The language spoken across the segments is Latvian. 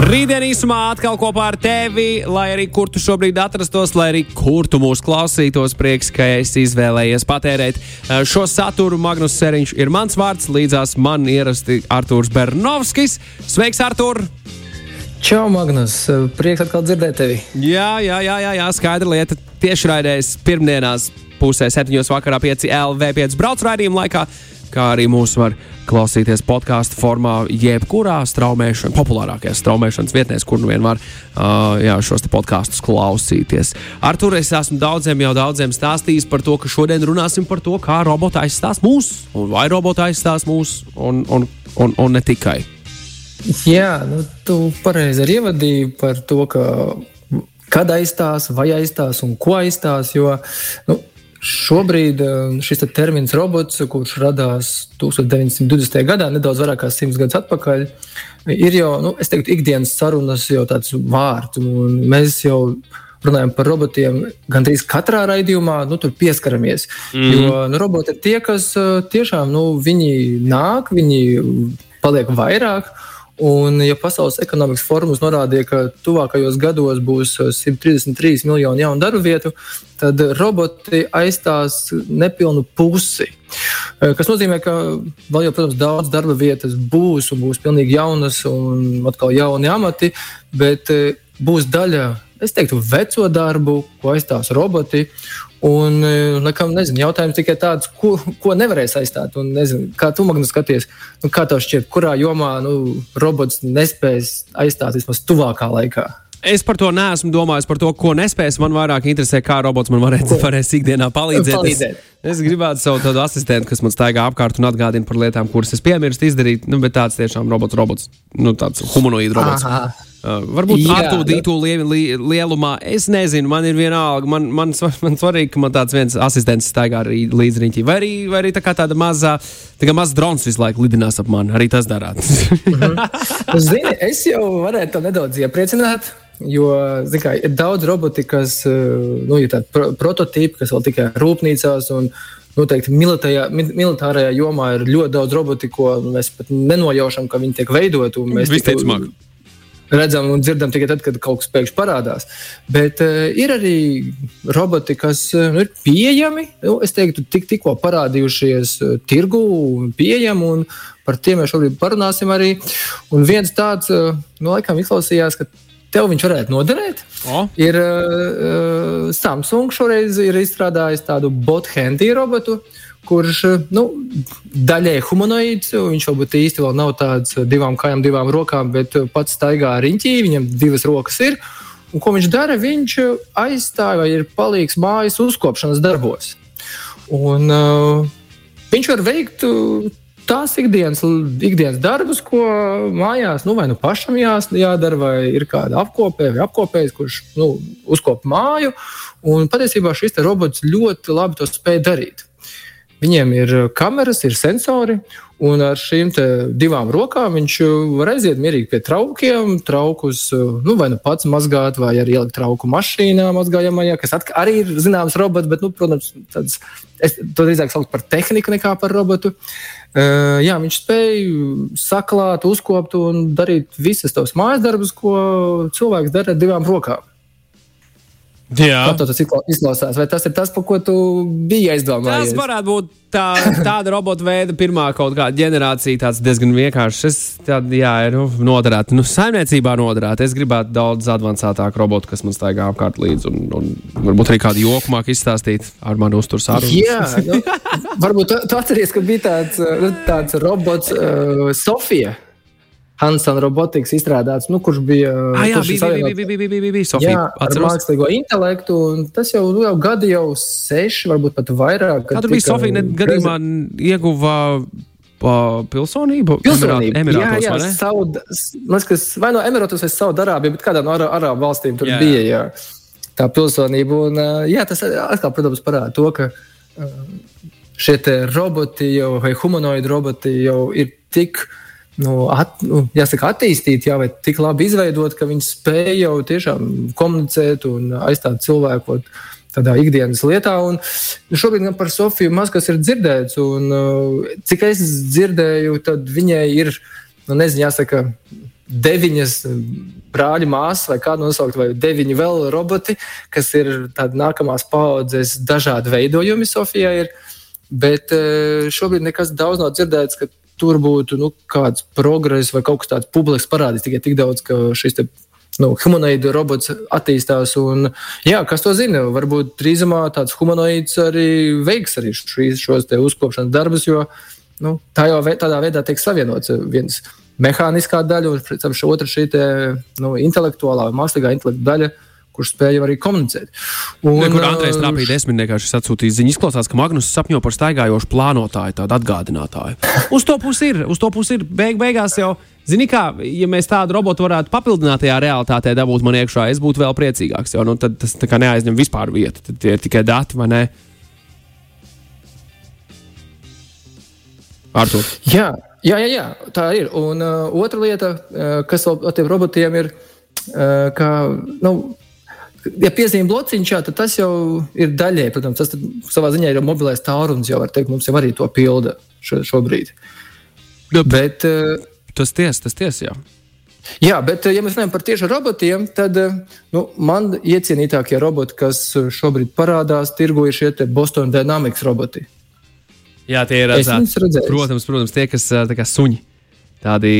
Rītdien īsumā atkal kopā ar tevi, lai arī kur tu šobrīd atrastos, lai arī kur tu mūs klausītos. Prieks, ka esi izvēlējies patērēt eh, šo saturu. Magnus Seriņš ir mans vārds, līdzās man ierasti Artūrs Bernovskis. Sveiks, Artūr! Čau, Magnus! Prieks atkal dzirdēt tevi. Jā, jā, jā, jā, jā skaidra lieta. Tieši raidījis pirmdienās pusē, septiņos vakarā, 5 LV, 5 braucu raidījuma laikā kā arī mūs var klausīties podkāstu formā, jebkurā straumēšanas, populārākajās straumēšanas vietnēs, kur nu vien var uh, jā, šos podkāstus klausīties. Ar to es esmu daudziem jau daudziem stāstījis par to, ka šodien runāsim par to, kā robota aizstās mūs, un vai robota aizstās mūs, un, un, un, un ne tikai. Jā, nu, tu pareizi arī ievadīji par to, ka kad aizstās, vai aizstās un ko aizstās. Jo nu, Šobrīd eh, šis te termins robots, kurš radās 1920. gadā, nedaudz vairāk kā simts gadus atpakaļ, ir jau, nu, teiktu, ikdienas sarunas jau tāds vārds. Mēs jau runājam par robotiem gandrīz katrā raidījumā, nu, tur pieskaramies. Mm. Jo nu, roboti ir tie, kas eh, tiešām nu, nāk, viņi paliek vairāk. Un, ja Pasaules ekonomikas forums norādīja, ka tuvākajos gados būs 133 miljoni jaunu darba vietu, tad roboti aizstās nepilnu pusi. Eh, kas nozīmē, ka vēl jau, protams, daudz darba vietas būs un būs pilnīgi jaunas un atkal jauni amati, bet eh, būs daļa, es teiktu, veco darbu, ko aizstās roboti. Un, nekam, nezinu, jautājums tikai tāds, ko, ko nevarēs aizstāt. Un, nezinu, kā tu Magnus, skaties, nu, kā tev šķiet, kurā jomā nu, robots nespēs aizstāt vismaz tuvākā laikā? Es par to neesmu domājis, par to, ko nespēs. Man vairāk interesē, kā robots man varēs, varēs ikdienā palīdzēt. palīdzēt. Es, es gribētu savu tādu asistentu, kas man staigā apkārt un atgādina par lietām, kuras es piemirstu izdarīt. Nu, bet tāds tiešām robots, robots, nu, tāds humanoīds robots. Aha. Uh, varbūt atpūtītu li, li, lielumā. Es nezinu, man ir vienalga. Man, man, man svarīgi, ka man tāds viens asistents staigā līdz riņķī. Vai arī, vai arī tā kā tāda mazā, tā kā mazs drons visu laiku lidinās ap mani. Arī tas darāt. -hmm. Zini, es jau varētu nedaudz iepriecināt. Jo kā, ir daudz roboti, kas nu, ir tādi pro prototypi, kas vēl tikai rūpnīcās. Un, Noteikti militārajā, militārajā jomā ir ļoti daudz robotu, ko mēs pat nenojaušam, ka viņi tiek veidoti. Mēs tikai redzam un dzirdam tikai tad, kad kaut kas pēkšņi parādās. Bet uh, ir arī roboti, kas uh, ir pieejami. Nu, es teiktu, tik, tikko parādījušies uh, tirgu pieejami. Un par tiem mēs šobrīd parunāsim arī. Un viens tāds, uh, nu, laikam, izklausījās, ka tev viņš varētu noderēt. O. Ir uh, Samsung šoreiz ir izstrādājis tādu bot-handy robotu. Uh, kurš nu, daļai humanoīds. Viņš varbūt īsti vēl nav tāds divām kājām, divām rokām, bet pats staigā riņķī, viņam divas rokas ir. Un, ko viņš dara? Viņš aizstāja vai ir palīgs mājas uzkopšanas darbos. Un, uh, viņš var veikt tās ikdienas, ikdienas darbus, ko mājās nu, vai nu pašam jās, jādara, vai ir kāda apkopē vai apkopējs, kurš nu, uzkop māju. Un patiesībā šis robots ļoti labi to spēj darīt. Viņiem ir uh, kameras, ir sensori, un ar šīm divām rokām viņš uh, var aiziet mierīgi pie traukiem, traukus uh, nu, vai nu pats mazgāt, vai arī ielikt trauku mašīnā, mazgājamajā, kas arī ir zināms robots, bet, nu, protams, tāds, es to drīzāk saucu par tehniku nekā par robotu. Uh, jā, viņš spēja saklāt, uzkopt un darīt visas tavas mājas darbus, ko cilvēks dara ar divām rokām. Jā. Kā tas izklausās? Vai tas ir tas, par ko tu biji aizdomājies? Tas varētu būt tā, tāda robota veida pirmā kaut kāda ģenerācija, tāds diezgan vienkāršs. Es tādu, jā, nu, noderētu, nu, saimniecībā noderētu. Es gribētu daudz avansētāku robotu, kas man staigā apkārt līdzi, un, un varbūt arī kādu joku māk izstāstīt ar mani uzturu sarunu. Jā, nu, varbūt tu, tu atceries, ka bija tāds, tāds robots uh, Sofija. Hansen Robotics izstrādāts, nu, kurš bija. Ah, jā, kurš bija, bija, bija, bija, bija, bija, bija Sofija. Jā, ar mākslīgo intelektu. Tas jau, nu, jau gadi, jau seši, varbūt pat vairāk. Tur bija Sofija, ne, gadījumā ieguva pilsonību? Pilsonību. Emirātos, jā, jā, Saud, kas, vai no Emirātos vai Saudarābija, bet kādā no Arābu valstīm tur jā, bija jā, tā pilsonība. Un, jā, tas atkal, protams, parāda to, ka šie roboti jau, vai humanoidi roboti jau ir tik nu, at, nu, jāsaka, attīstīti, jā, vai tik labi izveidot, ka viņi spēj jau tiešām komunicēt un aizstāt cilvēku tādā ikdienas lietā. Un šobrīd gan par Sofiju maz kas ir dzirdēts, un uh, cik es dzirdēju, tad viņai ir, nu, nezinu, jāsaka, deviņas brāļa māsas, vai kādu nosaukt, vai deviņi vēl roboti, kas ir tādi nākamās paudzes dažādi veidojumi Sofijai. Ir. Bet uh, šobrīd nekas daudz nav dzirdēts, ka tur būtu nu, kāds progress vai kaut kas tāds publiski parādīts tikai tik daudz, ka šis te, nu, humanoidu robots attīstās. Un, jā, kas to zina? Varbūt drīzumā tāds humanoids arī veiks arī šīs, šos uzkopšanas darbus, jo nu, tā jau vē, tādā veidā tiek savienots viens mehāniskā daļa un, protams, otra šī te, nu, intelektuālā vai mākslīgā intelekta daļa kurš spēja arī komunicēt. Un, Kur Andrejs Trāpīja desmitniekā šis atsūtījis ziņu, izklausās, ka Magnus sapņo par staigājošu plānotāju, tādu atgādinātāju. Uz to pusi ir, uz to pusi ir. Beig, beigās jau, zini kā, ja mēs tādu robotu varētu papildinātajā realitātē dabūt man iekšā, es būtu vēl priecīgāks, jo nu, tad tas neaizņem vispār vietu, tad tie ir tikai dati, vai ne? Artur. Jā, jā, jā, jā, tā ir. Un uh, otra lieta, uh, kas vēl ar tiem robotiem ir, uh, ka, nu, ja piezīmē blociņš, jā, tad tas jau ir daļēji. Protams, tas savā ziņā ir mobilais tālrunis, jau var teikt, mums jau arī to pilda šo, šobrīd. Nu, bet, uh, tas tiesa, tas tiesa, jā. Jā, bet, ja mēs runājam par tieši robotiem, tad nu, man iecienītākie roboti, kas šobrīd parādās tirgu, ir šie Boston Dynamics roboti. Jā, tie ir redzēti. Protams, protams, tie, kas kā suņi. Tādi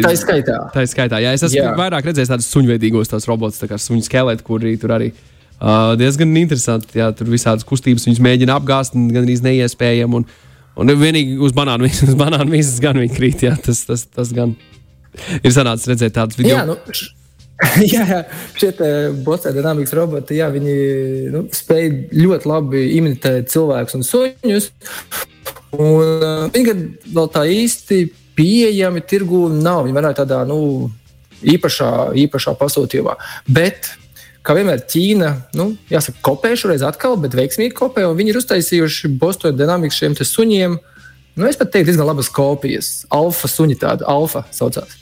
tā ir skaitā. Tā ir skaitā. Jā, es esmu jā. vairāk redzējis tādus suņveidīgos tos robotus, kā suņu skeleti, kuri tur arī uh, diezgan interesanti. Jā, tur visādas kustības viņus mēģina apgāzt, gan arī neiespējami. Un, un vienīgi uz banānu, uz banānu visas gan viņi krīt. Jā, tas, tas, tas gan ir sanācis redzēt tādus video. Jā, nu, Jā, jā, šie bosē dinamikas roboti, jā, viņi nu, spēj ļoti labi imitēt cilvēkus un suņus. Un, uh, viņi gan vēl tā īsti pieejami tirgū nav. Viņi varētu tādā nu, īpašā, īpašā pasūtījumā. Bet, kā vienmēr, Ķīna, nu, jāsaka, kopē šoreiz atkal, bet veiksmīgi kopē. Viņi ir uztaisījuši Bostonas dinamiku šiem suņiem. Nu, es pat teiktu, diezgan labas kopijas. Alfa suņi tāda, alfa saucās.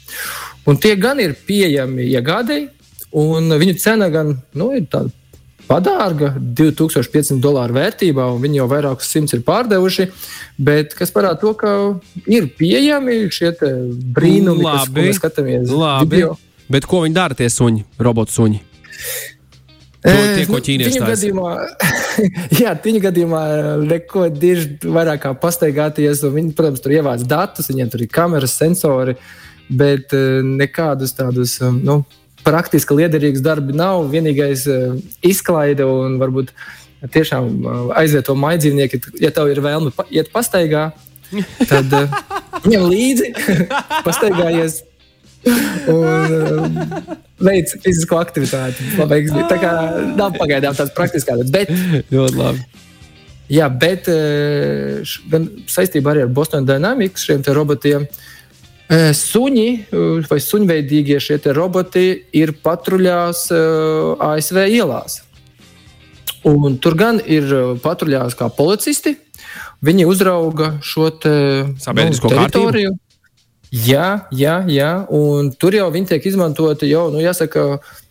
Un tie gan ir pieejami iegādēji, un viņu cena gan nu, ir tāda padārga, 2500 dolāru vērtībā, un viņi jau vairākus simtus ir pārdevuši. Bet kas parāda to, ka ir pieejami šie brīnumi, labi, kas, ko mēs skatāmies. Labi. Video. Bet ko viņi dara tie suņi, robotu suņi? To, tie, ko ķīnieši tādu gadījumā, jā, viņa gadījumā neko diži vairāk kā pastaigāties. Viņi, protams, tur ievāc datus, viņiem tur ir kameras, sensori, bet nekādus tādus. Nu, praktiski liederīgs darbi nav. Vienīgais uh, izklaide un varbūt tiešām uh, aiziet to maidzīvnieku, ja tev ir vēlme iet pastaigā, tad uh, ņem līdzi, pastaigājies. Un veids fizisko aktivitāti. Labāk, tā kā nav pagaidām tāds praktiskāks, bet ļoti labi. Jā, bet gan saistībā arī ar Boston Dynamics šiem robotiem uh, Suņi vai suņveidīgie šie roboti ir patruļās ASV ielās. Un tur gan ir patruļās kā policisti. Viņi uzrauga šo te, sabiedrisko nu, teritoriju. Kārtību. Jā, jā, jā, un tur jau viņi tiek izmantoti jau, nu, jāsaka, nu,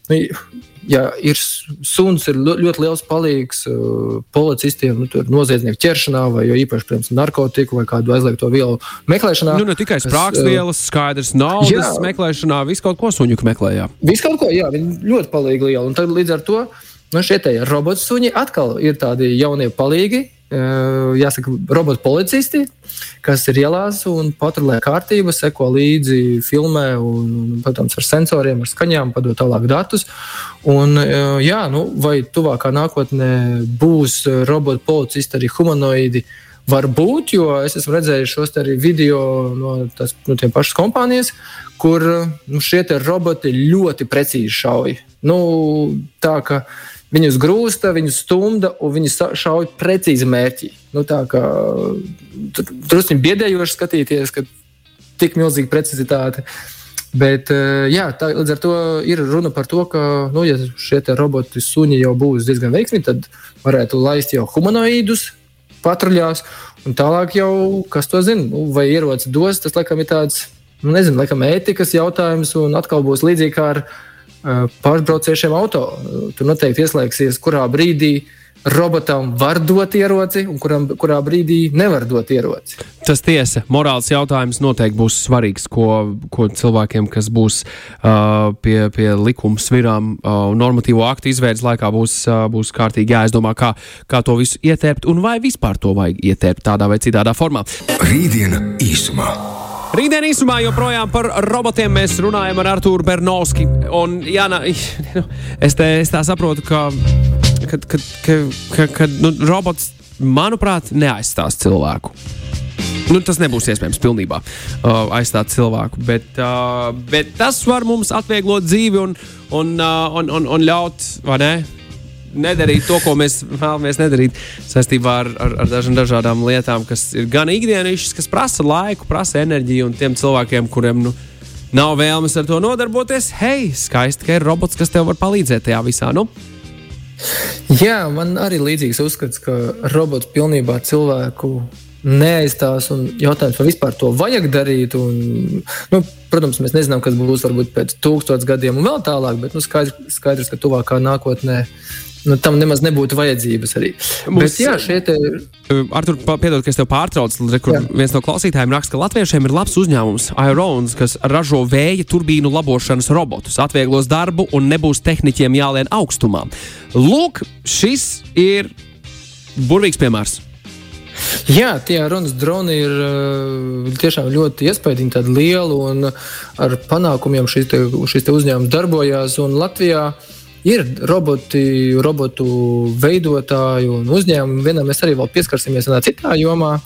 ja ir suns, ir ļoti liels palīgs uh, policistiem, nu, noziedznieku ķeršanā, vai īpaši, piemēram, narkotiku vai kādu aizliegto vielu meklēšanā. Nu, ne tikai sprāgstvielas, uh, skaidrs, naudas jā, meklēšanā, visu kaut ko suņu meklējā. Visu kaut ko, jā, viņi ļoti palīgi liela. Un tad līdz ar to nu, šie robotu suņi atkal ir tādi jaunie palīgi, jāsaka, robotu policisti, kas ir ielās un patrulē kārtību, seko līdzi, filmē, un, protams, ar sensoriem, ar skaņām, padod tālāk datus. Un, jā, nu, vai tuvākā nākotnē būs robotu policisti arī humanoidi? Varbūt, jo es esmu redzējis šos video no, tās, no tiem pašas kompānijas, kur nu, šie roboti ļoti precīzi šauj. Nu, tā kā Viņus grūsta, viņus stumda un viņi šauj precīzi mērķī. Nu, tā kā drusku biedējoši skatīties, ka tik milzīga precizitāte. Bet, eh, jā, tā, līdz ar to ir runa par to, ka, nu, ja šie roboti suņi jau būs diezgan veiksmīgi, tad varētu laist jau humanoīdus patruļās, un tālāk jau, kas to zina, nu, vai ierocis dos, tas laikam ir tāds nu, nezinu, laikam, ētikas jautājums, un atkal būs līdzīgi kā ar uh, pašbrauciešiem auto. Tur noteikti ieslēgsies, kurā brīdī robotam var dot ieroci, un kuram, kurā brīdī nevar dot ieroci. Tas tiesa. Morāls jautājums noteikti būs svarīgs, ko, ko cilvēkiem, kas būs uh, pie, pie likuma svirām uh, un normatīvo aktu izveidas laikā, būs, uh, būs kārtīgi jāizdomā, kā, kā to visu ietērpt un vai vispār to vajag ietērpt tādā vai citādā formā. Rītdiena īsumā. Rītdien īsumā joprojām par robotiem mēs runājam ar Arthuru Bernovski. Un, jā, nā, es, te, es tā saprotu, ka, ka, ka, ka, ka nu, robots, manuprāt, neaizstās cilvēku. Nu, tas nebūs iespējams pilnībā uh, aizstāt cilvēku, bet, uh, bet tas var mums atvieglot dzīvi un, un, uh, un, un, un ļaut, vai ne? Nedarīt to, ko mēs vēlamies nedarīt saistībā ar, ar, ar dažām dažādām lietām, kas ir gan ikdienišķas, kas prasa laiku, prasa enerģiju, un tiem cilvēkiem, kuriem nu, nav vēlmes ar to nodarboties, hei, skaisti, ka ir robots, kas tev var palīdzēt tajā visā. Nu? Jā, man arī līdzīgs uzskats, ka robots pilnībā cilvēku neaizstās. Jautājums, vai vispār to vajag darīt. Un, nu, protams, mēs nezinām, kas būs varbūt pēc tūkstošiem gadiem un vēl tālāk, bet nu, skaidrs, skaidrs, ka tuvākā nākotnē nu, tam nemaz nebūtu vajadzības arī. Mums, Bet, jā, šeit ir. Artur, piedod, ka es tev pārtraucu. Viens no klausītājiem raksta, ka latviešiem ir labs uzņēmums Aerons, kas ražo vēja turbīnu labošanas robotus, atvieglos darbu un nebūs tehniķiem jālien augstumā. Lūk, šis ir burvīgs piemērs. Jā, tie runas droni ir uh, tiešām ļoti iespaidīgi, tādi lieli un ar panākumiem šis, te, šis te uzņēmums darbojās. Latvijā uh, Ir roboti, robotu veidotāji un uzņēmumi. Vienam mēs arī pieskarsimies vienā citā jomā.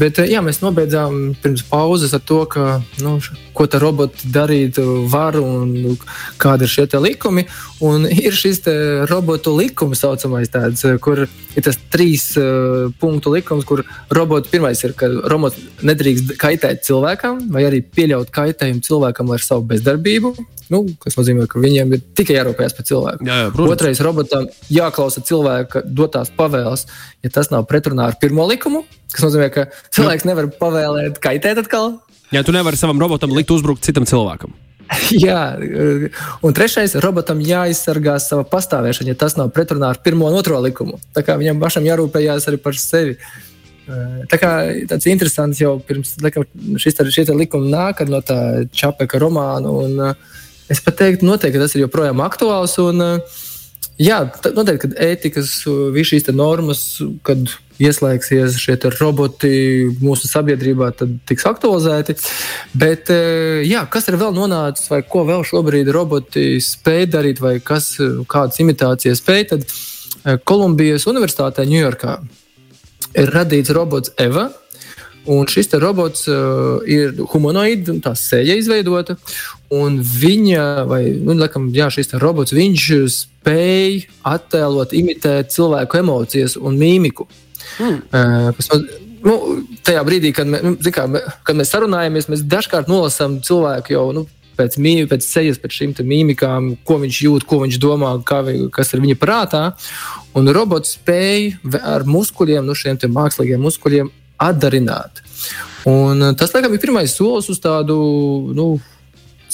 Bet jā, mēs nobeidzām pirms pauzes ar to, ka, nu, ko tā roboti darīt var un kādi ir šie likumi. Un ir šis robotu likums, saucamais, tāds, kur ir tas trīs uh, punktu likums, kur robots pirmais ir, ka robots nedrīkst kaitēt cilvēkam vai arī pieļaut kaitējumu cilvēkam ar savu bezdarbību. Nu, tas nozīmē, ka viņiem ir tikai jārūpējas par cilvēku. Jā, jā, protams. Otrais, robotam jāklausa cilvēka dotās pavēles, ja tas nav pretrunā ar pirmo likumu. Tas nozīmē, ka cilvēks jā. nevar pavēlēt kaitēt atkal. Jā, tu nevari savam robotam likt uzbrukt citam cilvēkam. Jā, un trešais, robotam jāizsargā sava pastāvēšana, ja tas nav pretrunā ar pirmo un otro likumu. Tā kā viņam pašam jārūpējas arī par sevi. Tā kā tāds interesants jau pirms laikam, šis šie likumi nāk no tā Čapeka romāna. Un, Es pat teiktu, noteikti tas ir joprojām aktuāls. Un, jā, noteikti, kad ētikas, visas šīs normas, kad ieslēgsies šie roboti mūsu sabiedrībā, tad tiks aktualizēti. Bet, jā, kas ir vēl nonācis, vai ko vēl šobrīd roboti spēj darīt, vai kas, kādas imitācijas spēj, tad Kolumbijas Universitātē Ņujorkā ir radīts robots Eva Un šis robots uh, ir humanoids, tā sēja izveidota. Un viņa, vai nu, laikam, jā, šis robots, viņš spēj attēlot, imitēt cilvēku emocijas un mīmiku. Mm. Uh, kas, nu, tajā brīdī, kad, mē, nu, kā, kad mēs sarunājamies, mēs dažkārt nolasām cilvēku jau. Nu, Pēc, mī, pēc sejas, pēc šīm mīmikām, ko viņš jūt, ko viņš domā, kā, kas ir viņa prātā. Un robots spēja ar muskuļiem, nu, šiem mākslīgiem muskuļiem, atdarināt. Un eh, tas, laikam, ir pirmais solis uz tādu nu,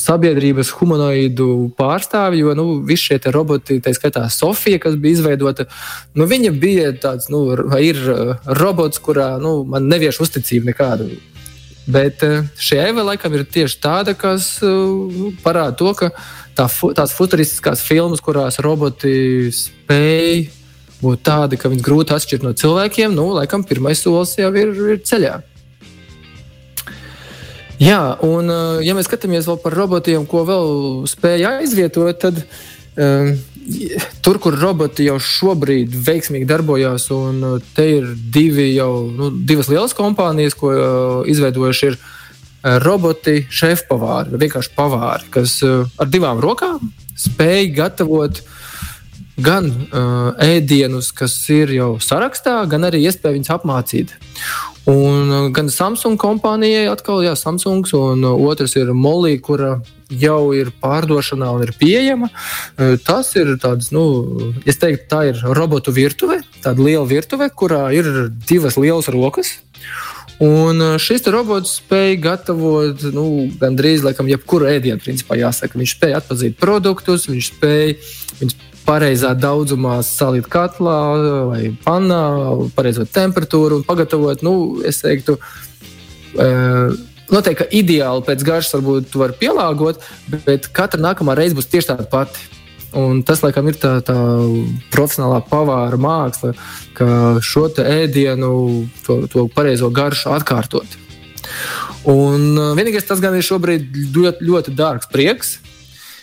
sabiedrības humanoidu pārstāvi, jo nu, visi šie roboti, tā skaitā Sofija, kas bija izveidota, nu, viņa bija tāds, nu, ir eh, robots, kurā nu, man nevieš uzticību nekādu. Bet eh, šī eva laikam ir tieši tāda, kas nu, parāda to, ka tā, tās futuristiskās filmas, kurās roboti spēj būt tādi, ka viņus grūti atšķirt no cilvēkiem, nu, laikam, pirmais solis jau ir, ir ceļā. Jā, un eh, ja mēs skatāmies vēl par robotiem, ko vēl spēja aizvietot, tad um, tur, kur roboti jau šobrīd veiksmīgi darbojas, un eh, te ir divi jau, nu, divas lielas kompānijas, ko uh, izveidojuši ir roboti šefpavāri, vienkārši pavāri, kas uh, ar divām rokām spēj gatavot uh, gan uh, ēdienus, kas ir jau sarakstā, gan arī iespēju viņus apmācīt. Un, uh, gan Samsung kompānijai atkal, jā, Samsungs, un uh, otrs ir Molī, kura jau ir pārdošanā un ir pieejama. Uh, tas ir tāds, nu, es teiktu, tā ir robotu virtuve, tāda liela virtuve, kurā ir divas lielas rokas. Un šis robots spēja gatavot nu, gandrīz laikam, jebkuru ēdienu. Principā, jāsaka, viņš spēja atpazīt produktus, viņš spēja viņus pareizā daudzumā salikt katlā vai pannā, pareizo temperatūru un pagatavot. Nu, es teiktu, noteikti, ka ideāli pēc garšas varbūt var pielāgot, bet katra nākamā reize būs tieši tāda pati. Un tas, laikam, ir tā, tā profesionālā pavāra māksla, ka šo ēdienu, to, to pareizo garšu atkārtot. Un vienīgais tas gan ir šobrīd ļoti, ļoti dārgs prieks.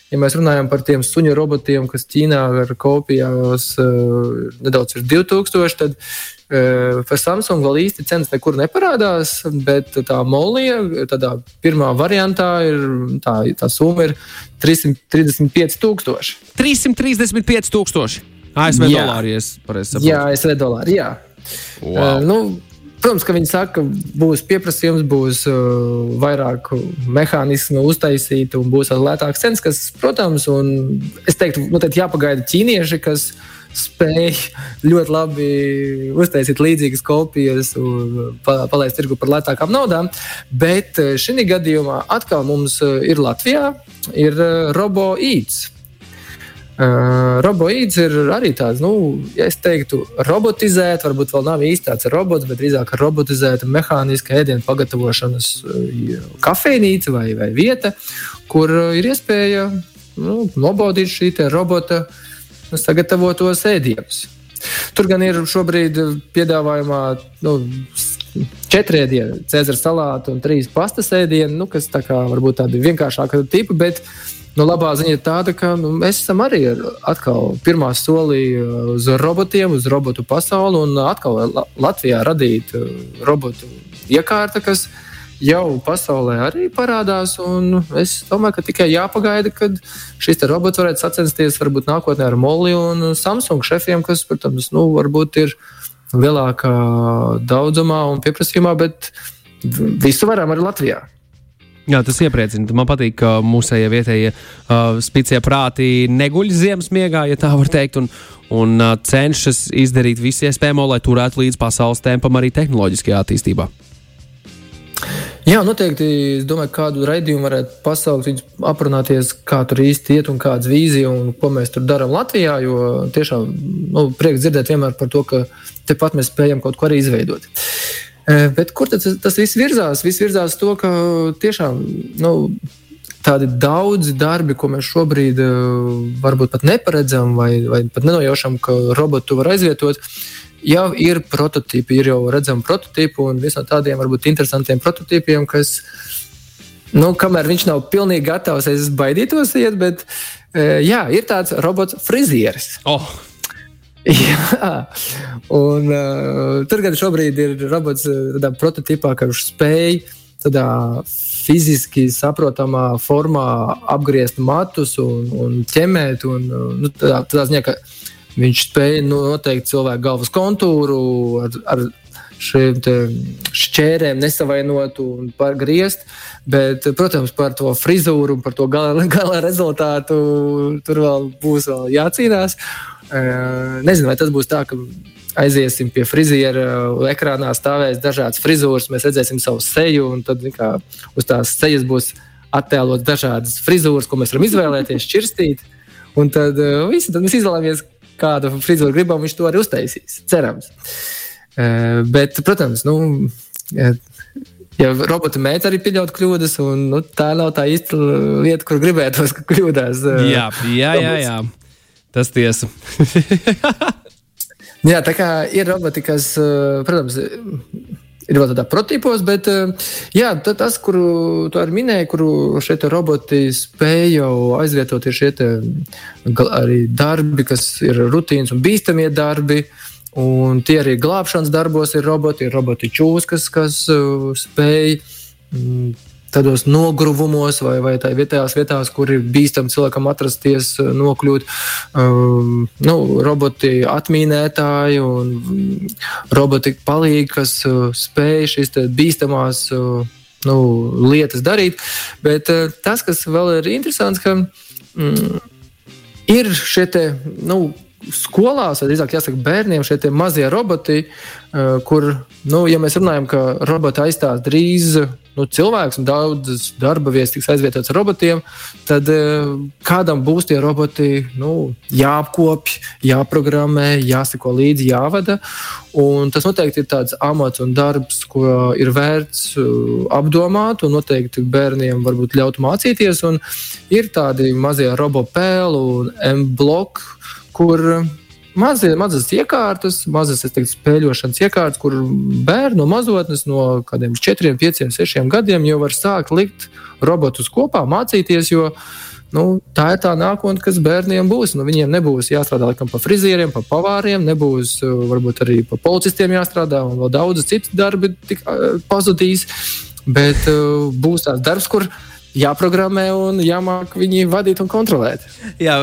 Ja mēs runājam par tiem suņu robotiem, kas Ķīnā ar kopijās uh, nedaudz ir 2000, tad uh, par Samsung vēl īsti cenas nekur neparādās. Bet tā molija, tādā pirmā variantā, ir tā, tā summa ir 335,000. 335,000 ASV dolāri, ja pareizi saprotu. Jā, ASV dolāri. Jā. Wow. Uh, nu, Protams, ka viņi saka, ka būs pieprasījums, būs uh, vairāk mehānismu uztaisīt un būs lētāks cenas, kas, protams, un es teiktu, noteikti jāpagaida ķīnieši, kas spēj ļoti labi uztaisīt līdzīgas kopijas un pa, palaist tirgu par lētākām naudām. Bet uh, šī gadījumā atkal mums uh, ir Latvijā ir uh, robo īts. Uh, roboīds ir arī tāds, nu, ja es teiktu, robotizēta, varbūt vēl nav īsti tāds robots, bet drīzāk robotizēta mehāniska ēdienu pagatavošanas kafejnīca vai, vai vieta, kur ir iespēja nu, nobaudīt šī robota nu, sagatavotos ēdienus. Tur gan ir šobrīd piedāvājumā nu, četri ēdieni, cēzara salāti un trīs pastas ēdieni, nu, kas tā kā varbūt tādi vienkāršāki tipi, bet Nu, labā ziņa ir tāda, ka nu, mēs esam arī atkal pirmā solī uh, uz robotiem, uz robotu pasauli un atkal Latvijā radīt uh, robotu iekārta, kas jau pasaulē arī parādās. Es domāju, ka tikai jāpagaida, kad šis robots varētu sacensties varbūt nākotnē ar Molli un Samsung šefiem, kas, protams, nu, varbūt ir lielākā daudzumā un pieprasījumā, bet visu varam arī Latvijā. Jā, tas iepriecina. Man patīk, ka mūsu vietējie uh, spēcīgie prāti neguļ ziemas miegā, ja tā var teikt, un, un uh, cenšas izdarīt visu iespējamo, lai turētu līdz pasaules tempam arī tehnoloģiskajā attīstībā. Jā, noteikti. Es domāju, kādu raidījumu varētu pasaukt, viņus aprunāties, kā tur īsti iet un kādas vīzija un ko mēs tur darām Latvijā. Jo tiešām nu, prieks dzirdēt vienmēr par to, ka tepat mēs spējam kaut ko arī izveidot. Uh, Bet kur tas, tas viss virzās? Viss virzās to, ka tiešām nu, tādi daudzi darbi, ko mēs šobrīd varbūt pat neparedzam, vai, vai pat nenojaušam, ka robotu var aizvietot. Jau ir prototypi, ir jau redzami prototypi, un viens no tādiem varbūt interesantiem prototypiem, kas, nu, kamēr viņš nav pilnīgi gatavs, es baidītos iet, bet jā, ir tāds robots frizieris. Oh. Jā, un uh, tur gan šobrīd ir robots uh, tādā prototipā, viņš spēj tādā fiziski saprotamā formā apgriezt matus un, un ķemēt. Un, uh, nu, tādā, tādā ziņā, ka viņš spēj nu, noteikt cilvēku galvas kontūru ar, ar šiem šķērēm nesavainot un griezt. Bet, protams, par to frizūru un par to gala, gala rezultātu tur vēl būs vēl jācīnās. Nezinu, vai tas būs tā, ka aiziesim pie friziera, ekrānā stāvēs dažādas frizūras, mēs redzēsim savu seju, un tad kā, uz tās sejas būs attēlots dažādas frizūras, ko mēs varam izvēlēties, šķirstīt. Un tad, visi, tad mēs izvēlamies, kādu frizūru gribam, viņš to arī uztaisīs. Cerams. Bet, protams, nu, ja robota mēģina arī pieļaut kļūdas, un nu, tā nav tā īsta lieta, kur gribētos, kļūdās. Jā, jā, jā. jā. Tas tiesa. Jā, tā kā ir roboti, kas, eh, protams, ir vēl tādā prototipos, bet eh, jā, tas, kuru tu arī minēji, kuru šeit roboti spēj jau aizvietot, ir šie arī darbi, kas ir rutīnas un bīstamie darbi. Un tie arī glābšanas darbos ir roboti, ir roboti čūskas, kas spēj mm, tādos nogruvumos vai, vai tā vietējās vietās, kur ir bīstami cilvēkam atrasties, eh, nokļūt. Um, nu, roboti atmīnētāji un mm, roboti palīgi, kas uh, spēj šīs bīstamās uh, nu, lietas darīt. Bet uh, tas, kas vēl ir interesants, ka mm, ir šie te, nu, skolās, vai drīzāk jāsaka bērniem, šie mazie roboti, kur, nu, ja mēs runājam, ka roboti aizstās drīz nu, cilvēks un daudzas darba vietas tiks aizvietotas ar robotiem, tad uh, kādam būs tie roboti nu, jāapkopj, jāprogrammē, jāsako līdzi, jāvada. Un tas noteikti ir tāds amats un darbs, ko ir vērts uh, apdomāt, un noteikti bērniem varbūt ļaut mācīties. Un ir tādi mazie robopēli un M-bloki kur mazie, mazas iekārtas, mazas teiktu, spēļošanas iekārtas, kur bērnu no mazotnes, no kādiem 4, 5, 6 gadiem jau var sākt likt robotus kopā, mācīties. Jo, Nu, tā ir tā nākotne, kas bērniem būs. Nu, viņiem nebūs jāstrādā laikam, pa frizieriem, pa pavāriem, nebūs varbūt arī pa policistiem jāstrādā, un vēl daudz citu darbu tik, uh, pazudīs. Bet uh, būs tāds darbs, kur jāprogrammē un jāmāk viņi vadīt un kontrolēt. Jā,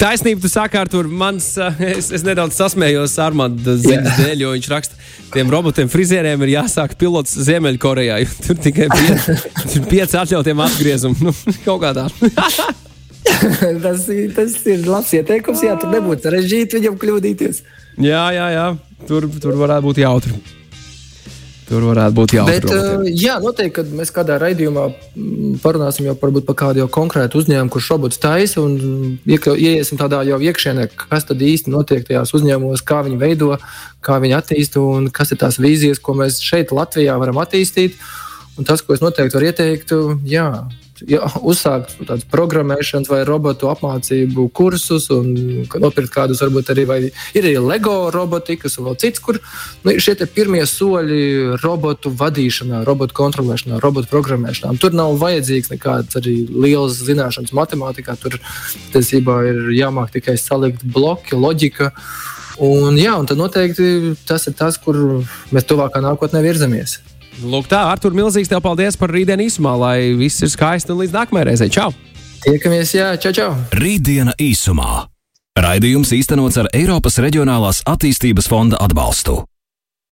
taisnība, tu ar tur mans, es, es nedaudz sasmējos ar Armānu ziņas dēļ, jo viņš raksta, tiem robotiem frizieriem ir jāsāk pilots Ziemeļkorejā. Tur tikai pieci, pieci atļautiem atgriezumi. Nu, kaut kā tā. tas, tas ir labs ieteikums. Jā, tur nebūtu sarežģīti viņam kļūdīties. Jā, jā, jā. Tur, tur varētu būt jautri. Tur varētu būt jāatbalsta. Uh, jā, noteikti, kad mēs kādā raidījumā mm, parunāsim jau par, kādu konkrētu uzņēmumu, kurš robots taisa, un ieiesim tādā jau iekšienē, kas tad īsti notiek tajās uzņēmumos, kā viņi veido, kā viņi attīsta un kas ir tās vīzijas, ko mēs šeit Latvijā varam attīstīt. Un tas, ko es noteikti varu ieteikt, jā, ja, uzsākt tādu programmēšanas vai robotu apmācību kursus, un nopirkt kādus, varbūt arī ir arī LEGO robotikas un vēl cits, kur nu, šie pirmie soļi robotu vadīšanā, robotu kontrolēšanā, robotu programmēšanā. Tur nav vajadzīgs nekāds arī liels zināšanas matemātikā. Tur tiesībā ir jāmāk tikai salikt bloki, loģika. Un, jā, un tad noteikti tas ir tas, kur mēs tuvākā nākotnē virzamies. Lūk, tā, Artur, milzīgs tev paldies par rītdienu īsumā, lai viss ir skaisti un līdz nākamajai reizei. Čau! Tiekamies, jā, čau, čau! Rītdiena īsumā. Raidījums īstenots ar Eiropas Reģionālās attīstības fonda atbalstu.